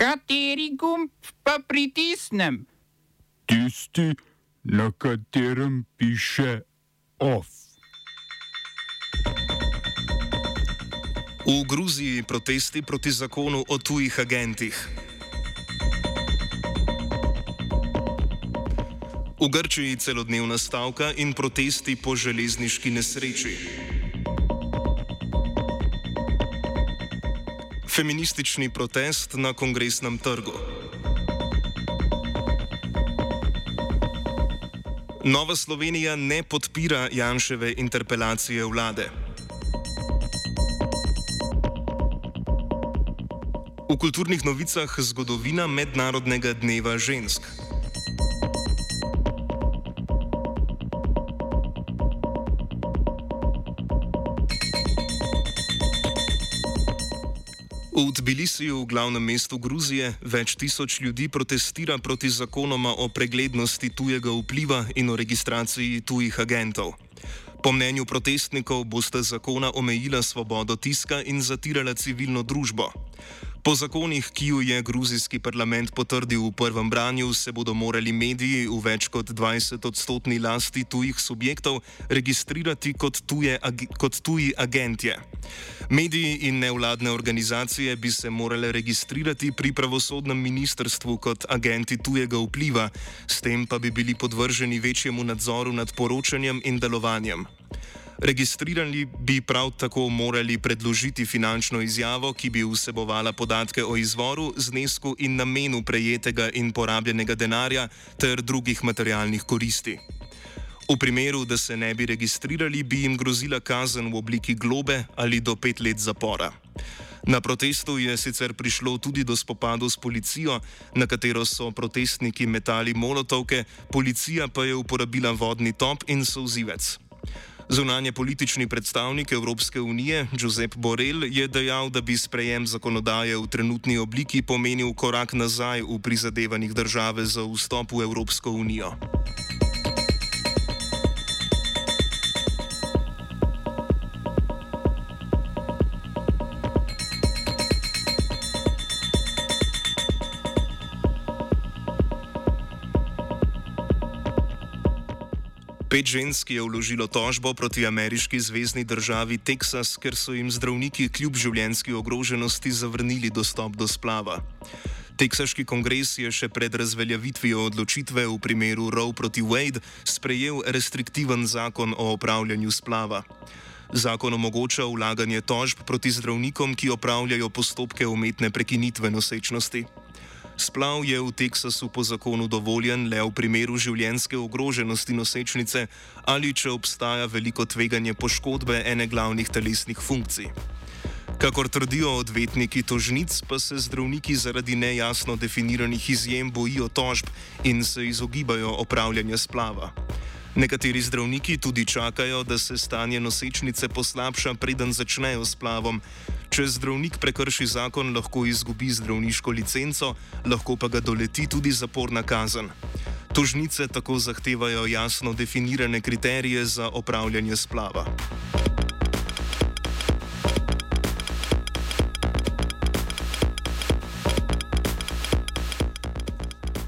Kateri gumb pa pritisnem? Tisti, na katerem piše OF. V Gruziji protesti proti zakonu o tujih agentih. V Grčiji celodnevna stavka in protesti po železniški nesreči. Feministični protest na kongresnem trgu. Nova Slovenija ne podpira Janševe interpelacije vlade. V kulturnih novicah zgodovina Mednarodnega dneva žensk. V Tbilisiju, glavnem mestu Gruzije, več tisoč ljudi protestira proti zakonoma o preglednosti tujega vpliva in o registraciji tujih agentov. Po mnenju protestnikov boste zakona omejila svobodo tiska in zatirala civilno družbo. Po zakonih, ki ju je gruzijski parlament potrdil v prvem branju, se bodo morali mediji v več kot 20 odstotni lasti tujih subjektov registrirati kot, tuje, ag, kot tuji agentje. Mediji in nevladne organizacije bi se morale registrirati pri pravosodnem ministrstvu kot agenti tujega vpliva, s tem pa bi bili podvrženi večjemu nadzoru nad poročanjem in delovanjem. Registrirani bi prav tako morali predložiti finančno izjavo, ki bi vsebovala podatke o izvoru, znesku in namenu prejetega in porabljenega denarja ter drugih materialnih koristi. V primeru, da se ne bi registrirali, bi jim grozila kazen v obliki globe ali do pet let zapora. Na protestu je sicer prišlo tudi do spopadov s policijo, na katero so protestniki metali molotovke, policija pa je uporabila vodni top in sozivec. Zunanje politični predstavnik Evropske unije Josep Borrell je dejal, da bi sprejem zakonodaje v trenutni obliki pomenil korak nazaj v prizadevanjih države za vstop v Evropsko unijo. Pet žensk je vložilo tožbo proti ameriški zvezdni državi Teksas, ker so jim zdravniki kljub življenjski ogroženosti zavrnili dostop do splava. Teksaški kongres je še pred razveljavitvijo odločitve v primeru Roe proti Wade sprejel restriktiven zakon o opravljanju splava. Zakon omogoča vlaganje tožb proti zdravnikom, ki opravljajo postopke umetne prekinitve nosečnosti. Splav je v Teksasu po zakonu dovoljen le v primeru življenjske ogroženosti nosečnice ali če obstaja veliko tveganje poškodbe ene glavnih telesnih funkcij. Kakor trdijo odvetniki tožnic, pa se zdravniki zaradi nejasno definiranih izjem bojijo tožb in se izogibajo opravljanja splava. Nekateri zdravniki tudi čakajo, da se stanje nosečnice poslabša, preden začnejo s plavom. Če zdravnik prekrši zakon, lahko izgubi zdravniško licenco, lahko pa ga doleti tudi zaporna kazen. Tožnice tako zahtevajo jasno definirane kriterije za opravljanje splava.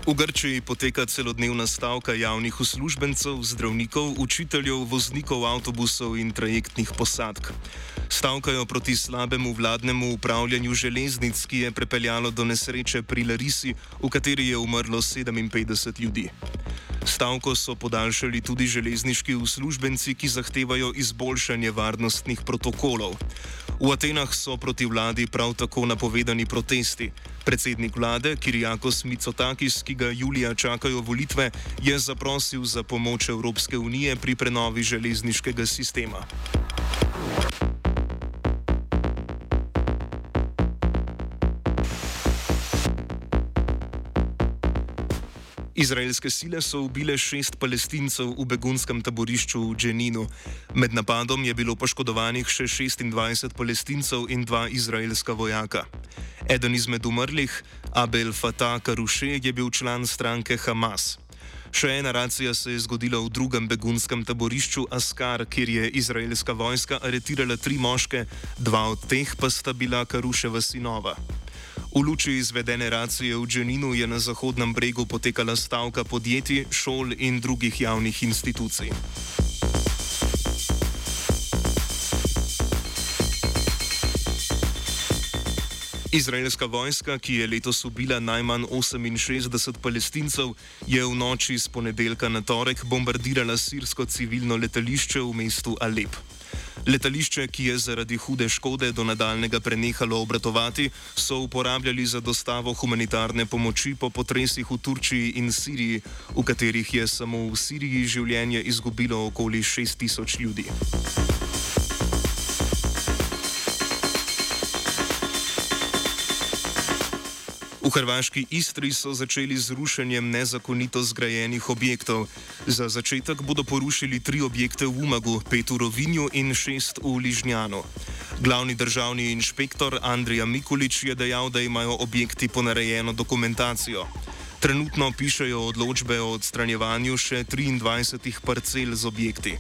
V Grčiji poteka celodnevna stavka javnih uslužbencev, zdravnikov, učiteljev, voznikov avtobusov in trajektnih posadk. Stavkajo proti slabemu vladnemu upravljanju železnic, ki je pripeljalo do nesreče pri Larisi, v kateri je umrlo 57 ljudi. Stavko so podaljšali tudi železniški uslužbenci, ki zahtevajo izboljšanje varnostnih protokolov. V Atenah so proti vladi prav tako napovedani protesti. Predsednik vlade Kirjakos Mitsotakis, ki ga julija čakajo volitve, je zaprosil za pomoč Evropske unije pri prenovi železniškega sistema. Izraelske sile so ubile šest palestincev v begunskem taborišču v Dženinu. Med napadom je bilo poškodovanih še 26 palestincev in dva izraelska vojaka. Eden izmed umrlih, Abel Fatah Karuše, je bil član stranke Hamas. Še ena racija se je zgodila v drugem begunskem taborišču Askar, kjer je izraelska vojska aretirala tri moške, dva od teh pa sta bila Karuševa sinova. V luči izvedene racije v Dženinu je na Zahodnem bregu potekala stavka podjetij, šol in drugih javnih institucij. Izraelska vojska, ki je letos ubila najmanj 68 palestincev, je v noči z ponedeljka na torek bombardirala sirsko civilno letališče v mestu Alep. Letališče, ki je zaradi hude škode do nadaljnega prenehalo obratovati, so uporabljali za dostavo humanitarne pomoči po potresih v Turčiji in Siriji, v katerih je samo v Siriji življenje izgubilo okoli 6000 ljudi. Hrvaški Istri so začeli z rušenjem nezakonito zgrajenih objektov. Za začetek bodo porušili tri objekte v Umagu, pet v Rovinju in šest v Ližnjanu. Glavni državni inšpektor Andrija Mikulič je dejal, da imajo objekti ponarejeno dokumentacijo. Trenutno pišejo odločbe o odstranjevanju še 23 parcel z objekti.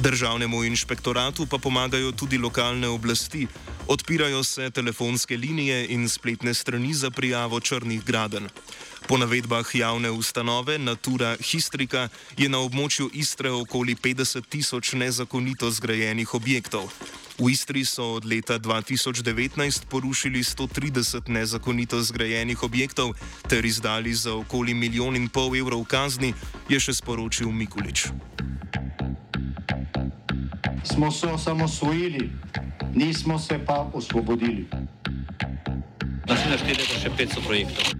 Državnemu inšpektoratu pa pomagajo tudi lokalne oblasti. Odpirajo se telefonske linije in spletne strani za prijavo črnih graden. Po navedbah javne ustanove Natura Histrika je na območju Istre okoli 50 tisoč nezakonito zgrajenih objektov. V Istri so od leta 2019 porušili 130 nezakonito zgrajenih objektov ter izdali za okoli milijon in pol evrov kazni, je še sporočil Mikulič. Smo se osamosvojili, nismo se pa osvobodili. Naslednje število je še 500 projektov.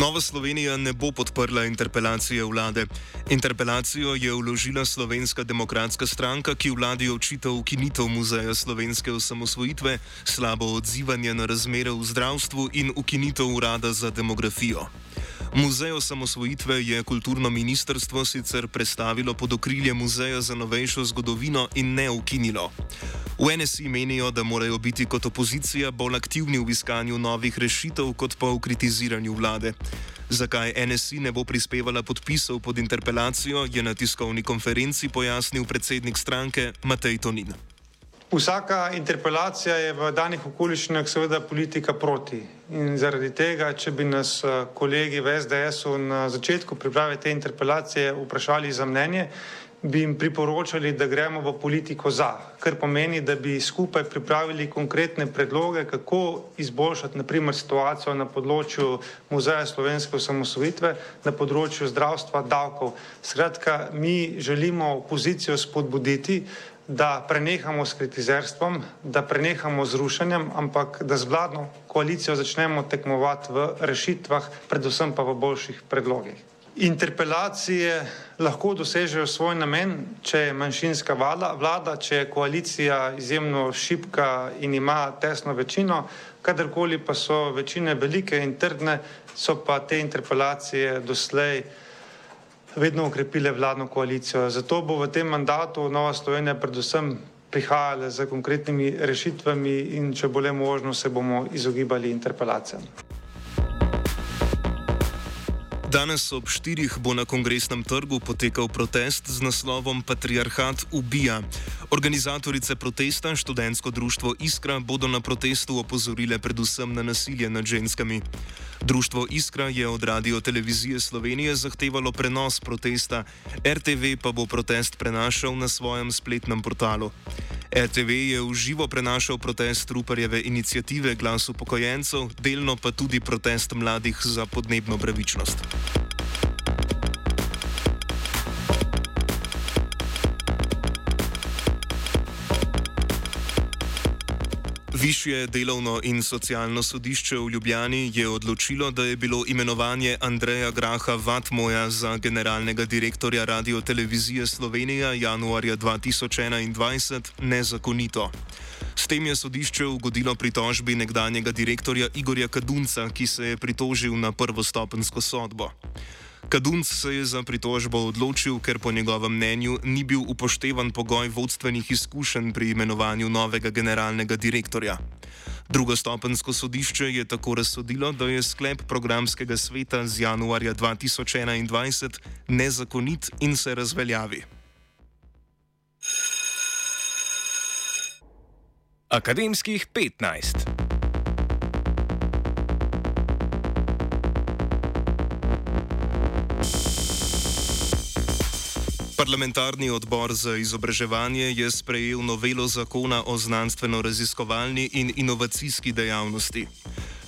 Nova Slovenija ne bo podprla interpelacije vlade. Interpelacijo je vložila Slovenska demokratska stranka, ki vladi očita ukinitev muzeja slovenske osamosvojitve, slabo odzivanje na razmere v zdravstvu in ukinitev urada za demografijo. Muzej osamosvojitve je kulturno ministrstvo sicer predstavilo pod okrilje Muzeja za novejšo zgodovino in ne ukinilo. V NSI menijo, da morajo biti kot opozicija bolj aktivni v iskanju novih rešitev, kot pa v kritiziranju vlade. Zakaj NSI ne bo prispevala podpisov pod interpelacijo, je na tiskovni konferenci pojasnil predsednik stranke Matej Tonin. Vsaka interpelacija je v danih okoliščinah seveda politika proti. In zaradi tega, če bi nas eh, kolegi v SDS-u na začetku priprave te interpelacije vprašali za mnenje, bi jim priporočali, da gremo v politiko za, kar pomeni, da bi skupaj pripravili konkretne predloge, kako izboljšati naprimer situacijo na področju Muzeja slovenske osamosvojitve, na področju zdravstva, davkov. Skratka, mi želimo opozicijo spodbuditi, da prenehamo s kritizerstvom, da prenehamo z rušenjem, ampak da z vladno koalicijo začnemo tekmovati v rešitvah, predvsem pa v boljših predlogih. Interpelacije lahko dosežejo svoj namen, če je manjšinska vlada, vlada, če je koalicija izjemno šipka in ima tesno večino, kadarkoli pa so večine velike in trdne, so pa te interpelacije doslej vedno ukrepile vladno koalicijo. Zato bo v tem mandatu Nova Slovenija predvsem prihajala z konkretnimi rešitvami in če bo le možno, se bomo izogibali interpelacijam. Danes ob štirih bo na kongresnem trgu potekal protest z naslovom Patriarhat ubija. Organizatorice protesta, študentsko društvo Iskra, bodo na protestu opozorile predvsem na nasilje nad ženskami. Društvo Iskra je od radio televizije Slovenije zahtevalo prenos protesta, RTV pa bo protest prenašal na svojem spletnem portalu. RTV je v živo prenašal protest Ruparjeve inicijative Glas upokojencev, delno pa tudi protest mladih za podnebno pravičnost. Višje delovno in socialno sodišče v Ljubljani je odločilo, da je bilo imenovanje Andreja Graha Vatmoja za generalnega direktorja Radio Televizije Slovenija januarja 2021 nezakonito. S tem je sodišče ugodilo pritožbi nekdanjega direktorja Igorja Kadunca, ki se je pritožil na prvostopensko sodbo. Kadunc se je za pritožbo odločil, ker po njegovem mnenju ni bil upoštevan pogoj vodstvenih izkušenj pri imenovanju novega generalnega direktorja. Drugostopensko sodišče je tako razsodilo, da je sklep programskega sveta z januarja 2021 nezakonit in se razveljavi. Akademskih 15. Parlamentarni odbor za izobraževanje je sprejel novelo zakona o znanstveno-raziskovalni in inovacijski dejavnosti.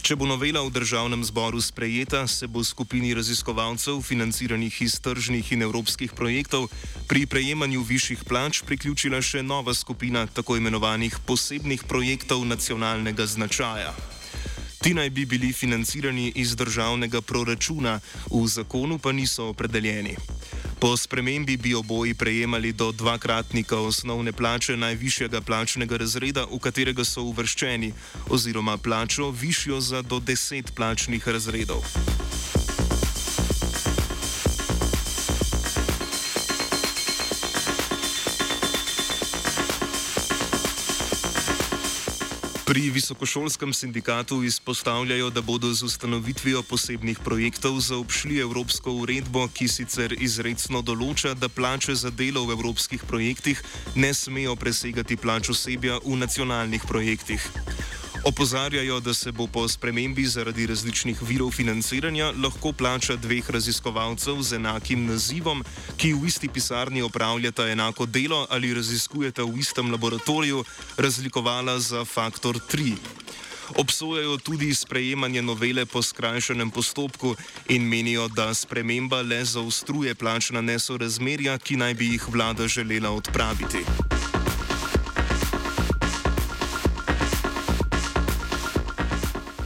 Če bo novela v državnem zboru sprejeta, se bo skupini raziskovalcev, financiranih iz tržnih in evropskih projektov, pri prejemanju višjih plač priključila še nova skupina tako imenovanih posebnih projektov nacionalnega značaja. Ti naj bi bili financirani iz državnega proračuna, v zakonu pa niso opredeljeni. Po spremembi bi oboji prejemali do dvakratnika osnovne plače najvišjega plačnega razreda, v katerega so uvrščeni, oziroma plačo višjo za do deset plačnih razredov. Pri visokošolskem sindikatu izpostavljajo, da bodo z ustanovitvijo posebnih projektov zaobšli evropsko uredbo, ki sicer izredno določa, da plače za delo v evropskih projektih ne smejo presegati plač osebja v nacionalnih projektih. Opozarjajo, da se bo po spremembi zaradi različnih virov financiranja lahko plača dveh raziskovalcev z enakim nazivom, ki v isti pisarni opravljata enako delo ali raziskujeta v istem laboratoriju, razlikovala za faktor 3. Obsojajo tudi sprejemanje novele po skrajšanem postopku in menijo, da sprememba le zaostruje plačna nesorazmerja, ki naj bi jih vlada želela odpraviti.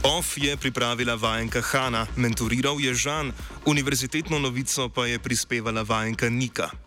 OF je pripravila vajenka Hanna, mentoriral je Žan, univerzitetno novico pa je prispevala vajenka Nika.